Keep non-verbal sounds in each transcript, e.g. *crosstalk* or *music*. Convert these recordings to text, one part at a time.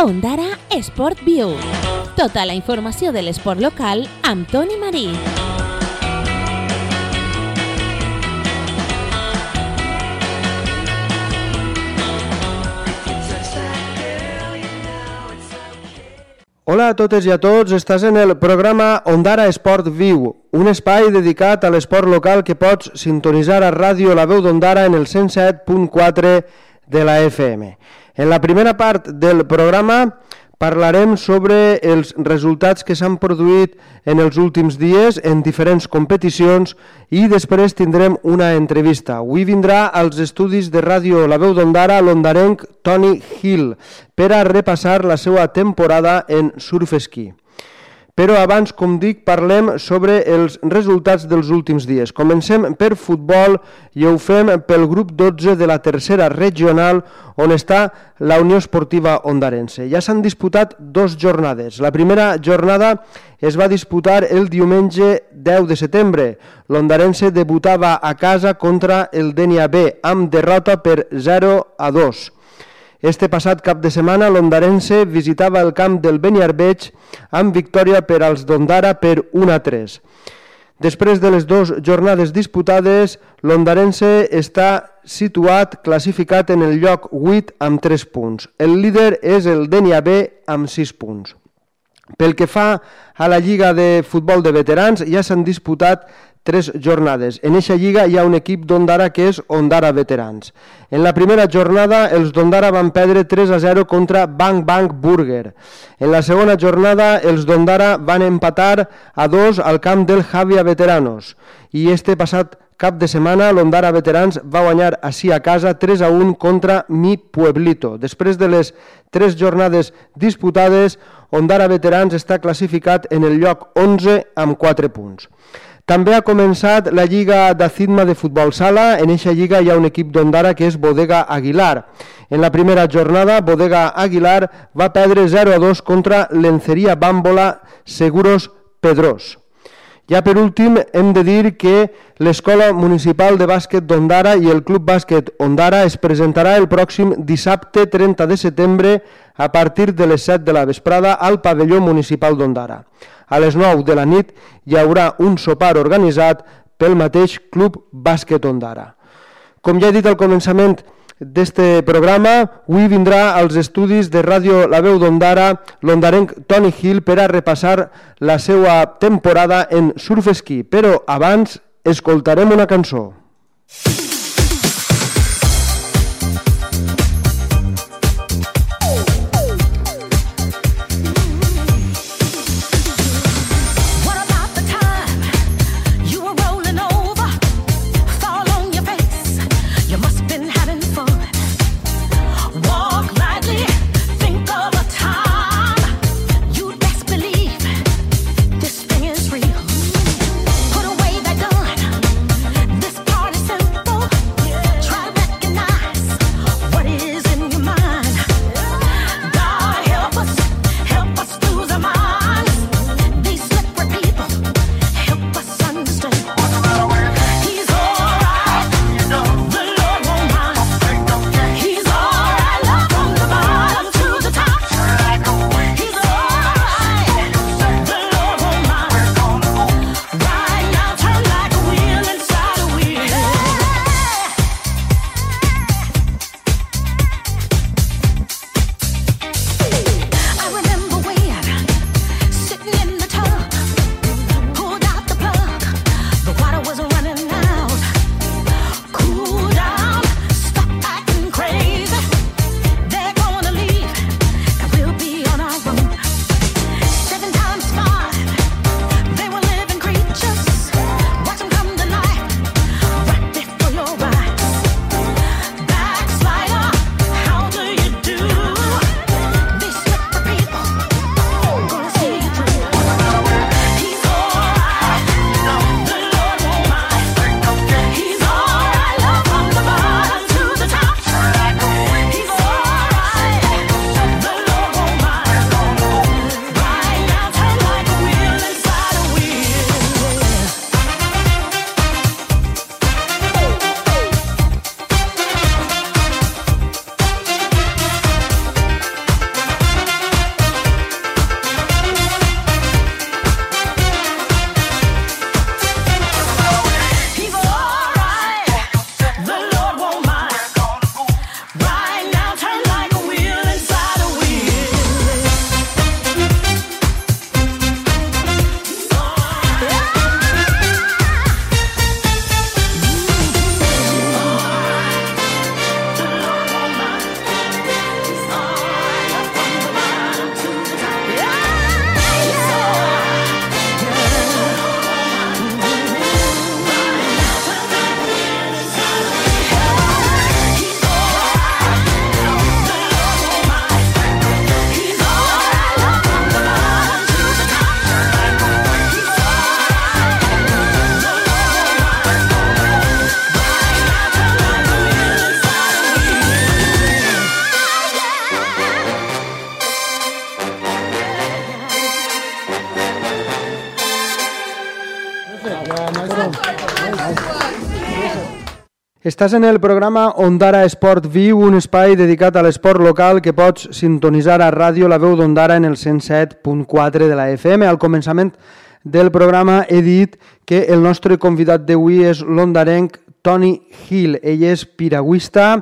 Ondara Sport View. Tota la informació de l'esport local amb Toni Marí. Hola a totes i a tots, estàs en el programa Ondara Esport Viu, un espai dedicat a l'esport local que pots sintonitzar a ràdio La Veu d'Ondara en el 107.4 de la FM. En la primera part del programa parlarem sobre els resultats que s'han produït en els últims dies en diferents competicions i després tindrem una entrevista. Avui vindrà als estudis de ràdio La Veu d'Ondara l'ondarenc Tony Hill per a repassar la seva temporada en surf esquí. Però abans, com dic, parlem sobre els resultats dels últims dies. Comencem per futbol i ho fem pel grup 12 de la tercera regional on està la Unió Esportiva Ondarense. Ja s'han disputat dos jornades. La primera jornada es va disputar el diumenge 10 de setembre. L'Ondarense debutava a casa contra el Denia B amb derrota per 0 a 2. Este passat cap de setmana l'Ondarense visitava el camp del Beniarbeig amb victòria per als d'Ondara per 1 a 3. Després de les dues jornades disputades, l'Ondarense està situat classificat en el lloc 8 amb 3 punts. El líder és el Denia B amb 6 punts. Pel que fa a la Lliga de Futbol de Veterans, ja s'han disputat tres jornades. En eixa lliga hi ha un equip d'Ondara que és Ondara Veterans. En la primera jornada els d'Ondara van perdre 3 a 0 contra Bang Bang Burger. En la segona jornada els d'Ondara van empatar a 2 al camp del Javia Veteranos. I este passat cap de setmana l'Ondara Veterans va guanyar així a casa 3 a 1 contra Mi Pueblito. Després de les tres jornades disputades, Ondara Veterans està classificat en el lloc 11 amb 4 punts. També ha començat la Lliga de Cidma de Futbol Sala. En eixa lliga hi ha un equip d'Ondara que és Bodega Aguilar. En la primera jornada, Bodega Aguilar va perdre 0 a 2 contra l'Enceria Bàmbola Seguros Pedrós. Ja per últim, hem de dir que l'Escola Municipal de Bàsquet d'Ondara i el Club Bàsquet Ondara es presentarà el pròxim dissabte 30 de setembre a partir de les 7 de la vesprada al pavelló municipal d'Ondara a les 9 de la nit hi haurà un sopar organitzat pel mateix Club Bàsquet Ondara. Com ja he dit al començament d'este programa, avui vindrà als estudis de ràdio La Veu d'Ondara l'ondarenc Tony Hill per a repassar la seva temporada en surf esquí, però abans escoltarem una cançó. Sí. Estàs en el programa Ondara Esport Viu, un espai dedicat a l'esport local que pots sintonitzar a ràdio La Veu d'Ondara en el 107.4 de la FM. Al començament del programa he dit que el nostre convidat d'avui és l'ondarenc Toni Hill. Ell és piragüista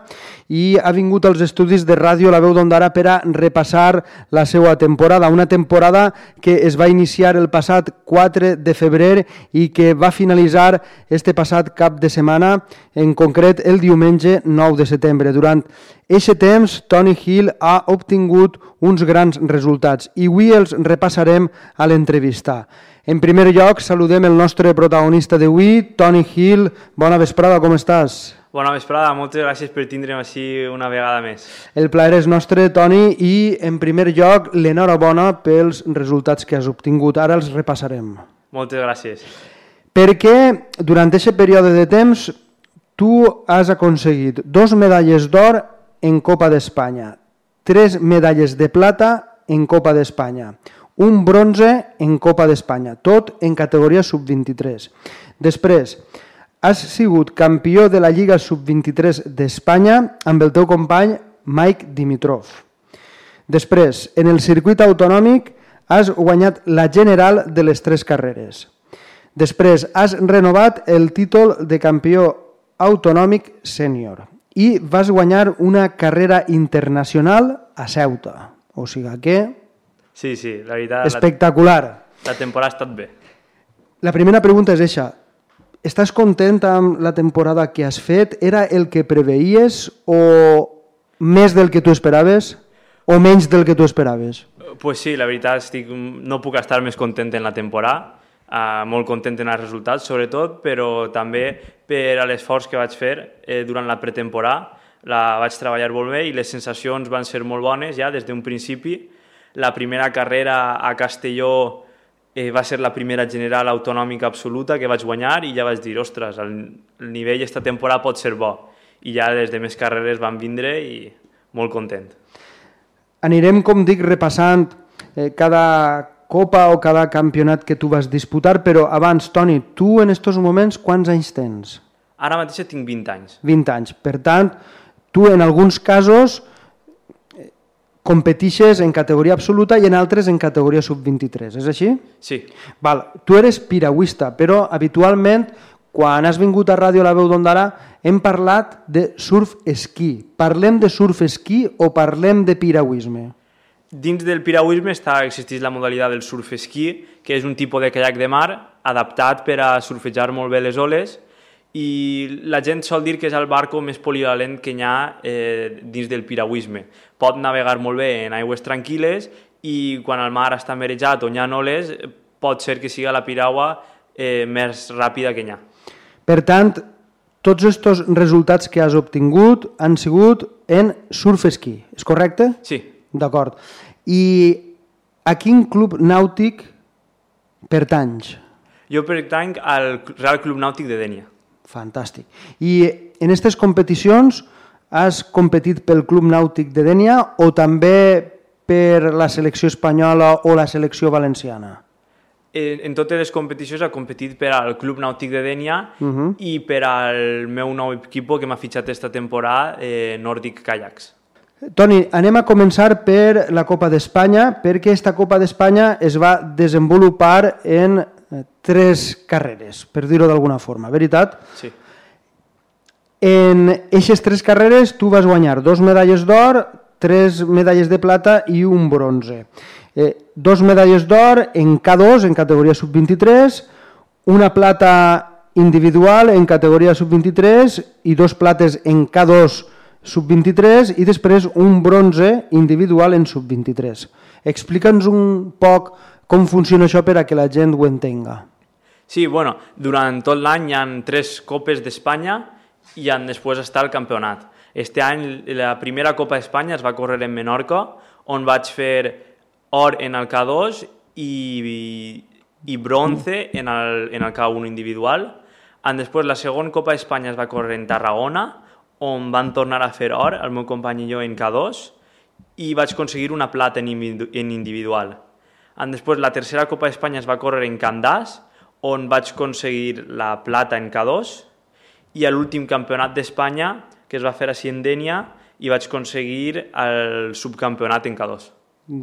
i ha vingut als estudis de ràdio La Veu d'Ondara per a repassar la seva temporada. Una temporada que es va iniciar el passat 4 de febrer i que va finalitzar este passat cap de setmana, en concret el diumenge 9 de setembre. Durant aquest temps, Toni Hill ha obtingut uns grans resultats i avui els repassarem a l'entrevista. En primer lloc, saludem el nostre protagonista d'avui, Toni Hill. Bona vesprada, com estàs? Bona vesprada, moltes gràcies per tindre'm així una vegada més. El plaer és nostre, Toni, i en primer lloc, l'enhorabona pels resultats que has obtingut. Ara els repassarem. Moltes gràcies. Perquè durant aquest període de temps tu has aconseguit dos medalles d'or en Copa d'Espanya, tres medalles de plata en Copa d'Espanya, un bronze en Copa d'Espanya, tot en categoria sub-23. Després, has sigut campió de la Lliga sub-23 d'Espanya amb el teu company Mike Dimitrov. Després, en el circuit autonòmic has guanyat la general de les tres carreres. Després, has renovat el títol de campió autonòmic sènior i vas guanyar una carrera internacional a Ceuta. O sigui que Sí, sí, la veritat... Espectacular. La, la temporada ha estat bé. La primera pregunta és eixa. Estàs content amb la temporada que has fet? Era el que preveies o més del que tu esperaves o menys del que tu esperaves? Pues sí, la veritat estic, no puc estar més content en la temporada, uh, molt content en els resultats sobretot, però també per l'esforç que vaig fer eh, durant la pretemporada. La vaig treballar molt bé i les sensacions van ser molt bones ja des d'un principi la primera carrera a Castelló eh, va ser la primera general autonòmica absoluta que vaig guanyar i ja vaig dir, ostres, el, el nivell esta temporada pot ser bo. I ja les demés carreres van vindre i molt content. Anirem, com dic, repassant eh, cada copa o cada campionat que tu vas disputar, però abans, Toni, tu en aquests moments quants anys tens? Ara mateix tinc 20 anys. 20 anys. Per tant, tu en alguns casos competixes en categoria absoluta i en altres en categoria sub-23, és així? Sí. Val. Tu eres piragüista, però habitualment quan has vingut a Ràdio La Veu d'Ondara hem parlat de surf-esquí. Parlem de surf-esquí o parlem de piragüisme? Dins del piragüisme està, existeix la modalitat del surf-esquí, que és un tipus de caiac de mar adaptat per a surfejar molt bé les oles i la gent sol dir que és el barco més polivalent que hi ha eh, dins del piragüisme. Pot navegar molt bé en aigües tranquil·les i quan el mar està merejat o hi ha oles pot ser que siga la piragua eh, més ràpida que hi ha. Per tant, tots aquests resultats que has obtingut han sigut en surf-esquí, és correcte? Sí. D'acord. I a quin club nàutic pertanys? Jo pertanc al Real Club Nàutic de Dènia. Fantàstic. I en aquestes competicions has competit pel Club Nàutic de Dènia o també per la selecció espanyola o la selecció valenciana? En, en totes les competicions ha competit per al Club Nàutic de Dènia uh -huh. i per al meu nou equip que m'ha fitxat esta temporada, eh, Nordic Kayaks. Toni, anem a començar per la Copa d'Espanya, perquè esta Copa d'Espanya es va desenvolupar en Eh, tres carreres, per dir-ho d'alguna forma, veritat? Sí. En aquestes tres carreres tu vas guanyar dos medalles d'or, tres medalles de plata i un bronze. Eh, dos medalles d'or en K2, en categoria sub-23, una plata individual en categoria sub-23 i dos plates en K2 sub-23 i després un bronze individual en sub-23. Explica'ns un poc com funciona això per a que la gent ho entenga? Sí, bueno, durant tot l'any hi ha tres copes d'Espanya i en després està el campionat. Este any la primera Copa d'Espanya es va córrer en Menorca, on vaig fer or en el K2 i, i, bronze en el, en el K1 individual. En després la segona Copa d'Espanya es va córrer en Tarragona, on van tornar a fer or, el meu company i jo en K2, i vaig aconseguir una plata en individual. En després, la tercera Copa d'Espanya es va córrer en Candàs, on vaig aconseguir la plata en K2 i a l'últim campionat d'Espanya, que es va fer a Ciendènia, i vaig aconseguir el subcampionat en K2.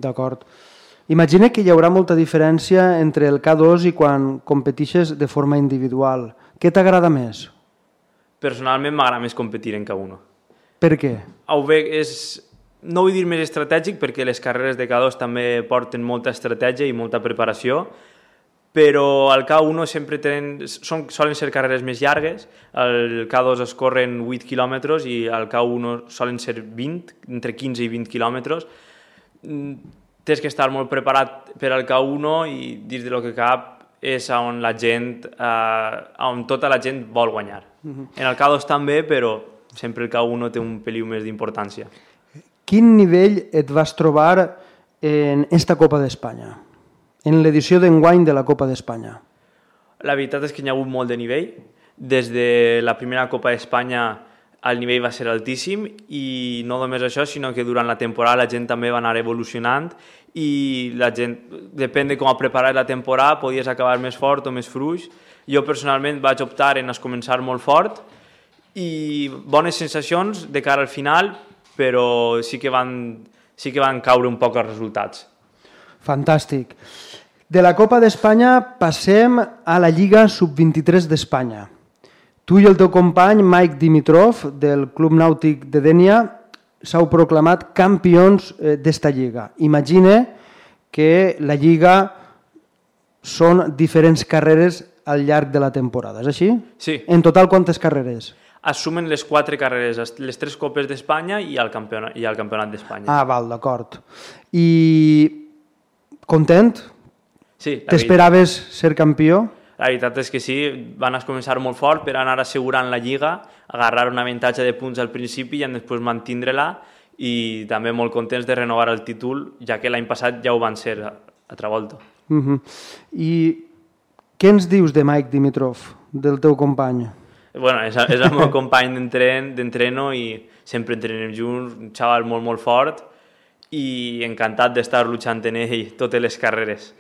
D'acord. Imagina que hi haurà molta diferència entre el K2 i quan competixes de forma individual. Què t'agrada més? Personalment m'agrada més competir en K1. Per què? Ho veig, és, no vull dir més estratègic perquè les carreres de K2 també porten molta estratègia i molta preparació, però al K1 sempre tenen, són, solen ser carreres més llargues, el K2 es corren 8 quilòmetres i al K1 solen ser 20, entre 15 i 20 quilòmetres. Mm, tens que estar molt preparat per al K1 i dins de lo que cap és on la gent, eh, on tota la gent vol guanyar. Uh -huh. En el K2 també, però sempre el K1 té un peliu més d'importància. Quin nivell et vas trobar en esta Copa d'Espanya? En l'edició d'enguany de la Copa d'Espanya? La veritat és que hi ha hagut molt de nivell. Des de la primera Copa d'Espanya el nivell va ser altíssim i no només això, sinó que durant la temporada la gent també va anar evolucionant i la gent, depèn de com ha preparat la temporada, podies acabar més fort o més fluix. Jo personalment vaig optar en començar molt fort i bones sensacions de cara al final, però sí que van, sí que van caure un poc els resultats. Fantàstic. De la Copa d'Espanya passem a la Lliga Sub-23 d'Espanya. Tu i el teu company Mike Dimitrov del Club Nàutic de Dènia s'heu proclamat campions eh, d'esta lliga. Imagine que la lliga són diferents carreres al llarg de la temporada, és així? Sí. En total, quantes carreres? Assumen les quatre carreres, les tres copes d'Espanya i, el campionat, i el campionat d'Espanya. Ah, val, d'acord. I Content? Sí. T'esperaves ser campió? La veritat és que sí, van a començar molt fort per anar assegurant la lliga, agarrar un avantatge de punts al principi i després mantindre-la i també molt contents de renovar el títol, ja que l'any passat ja ho van ser a altra volta. Uh -huh. I què ens dius de Mike Dimitrov, del teu company? Bueno, és, és el meu *laughs* company d'entreno i sempre entrenem junts, un xaval molt, molt fort i encantat d'estar luchant en ell totes les carreres.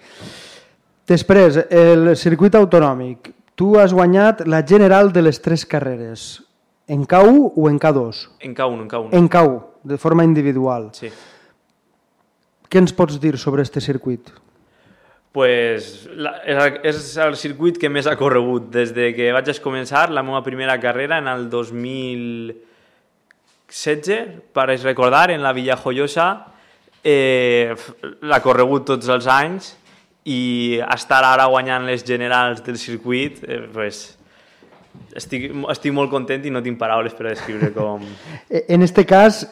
Després, el circuit autonòmic. Tu has guanyat la general de les tres carreres. En K1 o en K2? En K1, en K1. En K1, de forma individual. Sí. Què ens pots dir sobre este circuit? Pues, la, és el circuit que més ha corregut. Des de que vaig començar la meva primera carrera en el 2016, per recordar, en la Villa Joyosa, eh, l'ha corregut tots els anys i estar ara guanyant les generals del circuit, eh, pues, estic, estic molt content i no tinc paraules per a descriure com... *laughs* E, en este cas,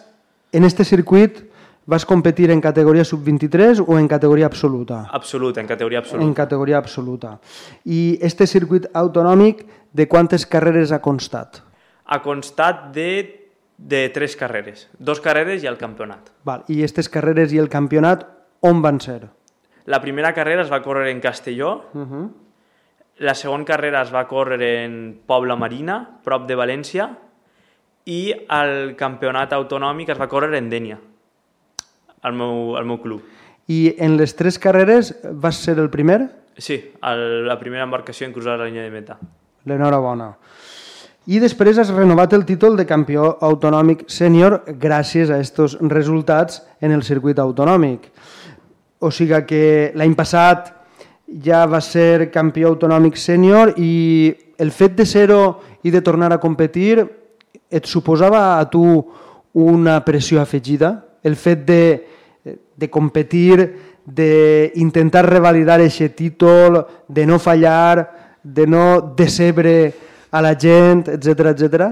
en este circuit, vas competir en categoria sub-23 o en categoria absoluta? Absoluta, en categoria absoluta. En categoria absoluta. I este circuit autonòmic, de quantes carreres ha constat? Ha constat de de tres carreres, dos carreres i el campionat. Val. I aquestes carreres i el campionat on van ser? La primera carrera es va córrer en Castelló, uh -huh. la segona carrera es va córrer en Pobla Marina, prop de València, i el campionat autonòmic es va córrer en Dènia, al meu, al meu club. I en les tres carreres vas ser el primer? Sí, el, la primera embarcació en cruzar la línia de meta. L'enhorabona i després has renovat el títol de campió autonòmic sènior gràcies a aquests resultats en el circuit autonòmic. O sigui que l'any passat ja va ser campió autonòmic sènior i el fet de ser-ho i de tornar a competir et suposava a tu una pressió afegida? El fet de, de competir, d'intentar revalidar aquest títol, de no fallar, de no decebre a la gent, etc etc.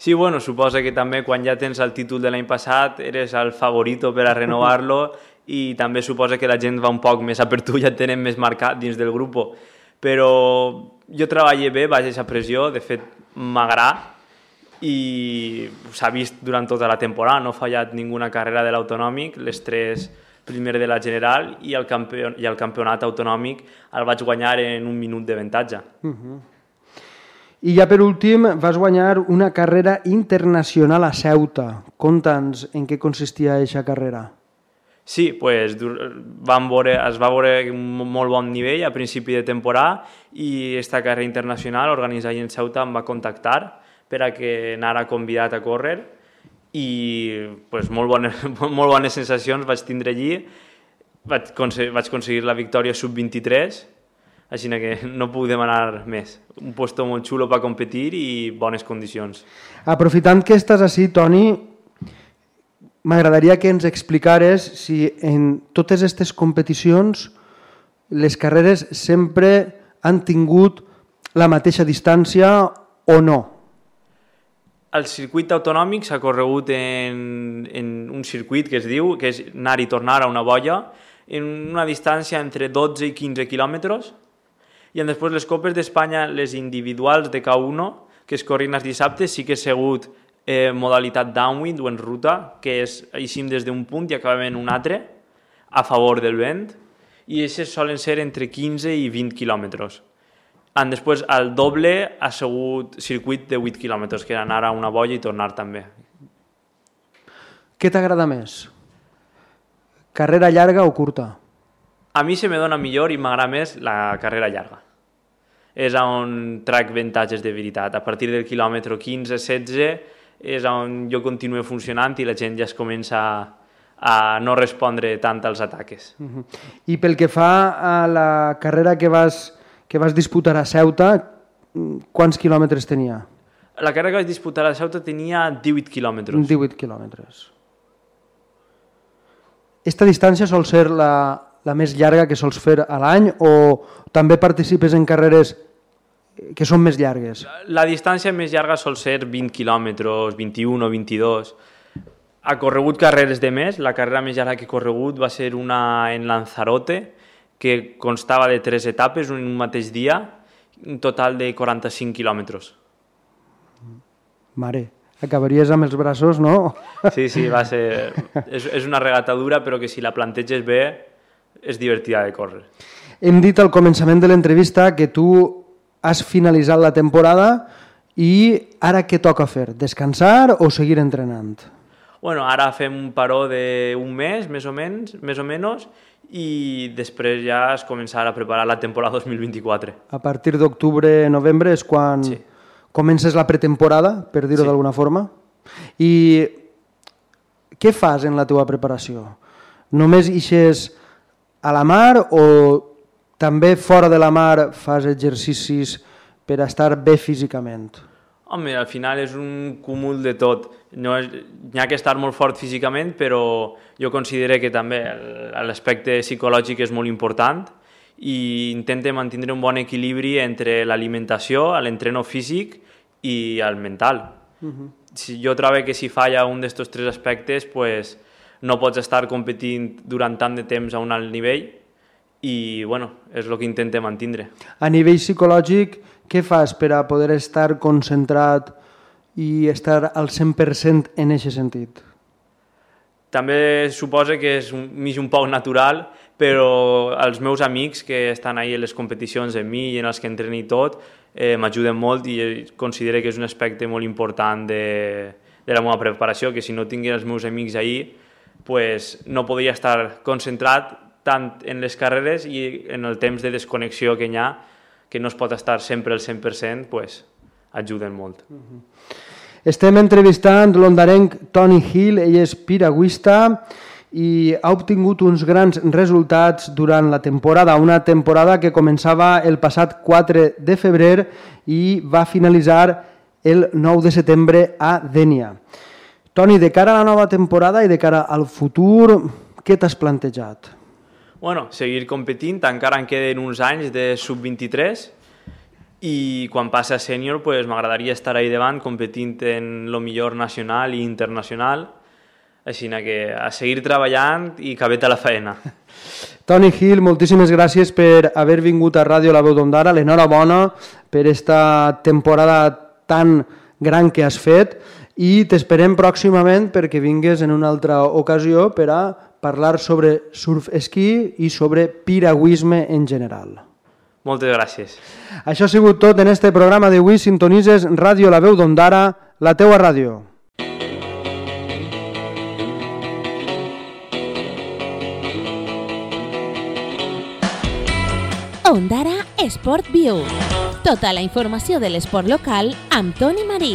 Sí, bueno, suposa que també quan ja tens el títol de l'any passat eres el favorito per a renovar-lo i també suposa que la gent va un poc més a per tu, ja et tenen més marcat dins del grup. Però jo treballé bé, vaig a pressió, de fet m'agrada i s'ha vist durant tota la temporada, no ha fallat ninguna carrera de l'autonòmic, les tres primer de la general i el, campion i el campionat autonòmic el vaig guanyar en un minut d'avantatge. Uh -huh. I ja per últim vas guanyar una carrera internacional a Ceuta. Conta'ns en què consistia aquesta carrera. Sí, pues, van veure, es va veure un molt bon nivell a principi de temporada i esta carrera internacional organitzada en Ceuta em va contactar per a que anara convidat a córrer i pues, molt, bones, *laughs* molt bones sensacions vaig tindre allí. Vaig, vaig aconseguir la victòria sub-23, així que no puc demanar més. Un puesto molt xulo per competir i bones condicions. Aprofitant que estàs així, Toni, m'agradaria que ens explicares si en totes aquestes competicions les carreres sempre han tingut la mateixa distància o no. El circuit autonòmic s'ha corregut en, en un circuit que es diu, que és anar i tornar a una boia, en una distància entre 12 i 15 quilòmetres, i després les Copes d'Espanya, les individuals de K1, que es corrin els dissabtes, sí que ha sigut eh, modalitat downwind o en ruta, que és eixim des d'un punt i acabem en un altre, a favor del vent, i aquestes solen ser entre 15 i 20 quilòmetres. En després, el doble ha sigut circuit de 8 quilòmetres, que era anar a una boia i tornar també. Què t'agrada més? Carrera llarga o curta? A mi se me dona millor i m'agrada més la carrera llarga. És on trac avantatges de veritat. A partir del quilòmetre 15-16 és on jo continuo funcionant i la gent ja es comença a, no respondre tant als ataques. Uh -huh. I pel que fa a la carrera que vas, que vas disputar a Ceuta, quants quilòmetres tenia? La carrera que vaig disputar a Ceuta tenia 18 quilòmetres. 18 quilòmetres. Esta distància sol ser la, la més llarga que sols fer a l'any o també participes en carreres que són més llargues? La distància més llarga sol ser 20 quilòmetres, 21 o 22. Ha corregut carreres de més. La carrera més llarga que he corregut va ser una en Lanzarote, que constava de tres etapes en un mateix dia, un total de 45 quilòmetres. Mare, acabaries amb els braços, no? Sí, sí, va ser... És, és una regata dura, però que si la planteges bé és divertida de córrer. Hem dit al començament de l'entrevista que tu has finalitzat la temporada i ara què toca fer? Descansar o seguir entrenant? Bueno, ara fem un paró d'un mes, més o menys, més o menys, i després ja es començarà a preparar la temporada 2024. A partir d'octubre, novembre és quan sí. comences la pretemporada, per dir-ho sí. d'alguna forma. I què fas en la teva preparació? Només ixes a la mar o també fora de la mar fas exercicis per estar bé físicament? Home, al final és un cúmul de tot. No és, hi ha que estar molt fort físicament, però jo considero que també l'aspecte psicològic és molt important i intente mantenir un bon equilibri entre l'alimentació, l'entreno físic i el mental. Uh -huh. si jo trobo que si falla un d'aquests tres aspectes, pues, no pots estar competint durant tant de temps a un alt nivell i bueno, és el que intente mantindre. A nivell psicològic, què fas per a poder estar concentrat i estar al 100% en aquest sentit? També suposa que és un, mig un poc natural, però els meus amics que estan ahí a les competicions amb mi i en els que entreno i tot, eh, m'ajuden molt i considero que és un aspecte molt important de, de la meva preparació, que si no tingués els meus amics ahí, pues no podria estar concentrat tant en les carreres i en el temps de desconnexió que hi ha, que no es pot estar sempre al 100%, pues, ajuden molt. Uh -huh. Estem entrevistant l'ondarenc Toni Hill, ell és piragüista i ha obtingut uns grans resultats durant la temporada, una temporada que començava el passat 4 de febrer i va finalitzar el 9 de setembre a Dènia. Toni, de cara a la nova temporada i de cara al futur, què t'has plantejat? bueno, seguir competint, encara en queden uns anys de sub-23 i quan passi a sènior pues, m'agradaria estar ahí davant competint en lo millor nacional i internacional així que a seguir treballant i cabet a la feina. *laughs* Toni Gil, moltíssimes gràcies per haver vingut a Ràdio La Veu d'Ondara. L'enhorabona per esta temporada tan gran que has fet i t'esperem pròximament perquè vingues en una altra ocasió per a parlar sobre surf esquí i sobre piragüisme en general. Moltes gràcies. Això ha sigut tot en este programa d'avui. Sintonises Ràdio La Veu d'Ondara, la teua ràdio. Ondara Sport View. Tota la informació de l'esport local amb Toni Marí.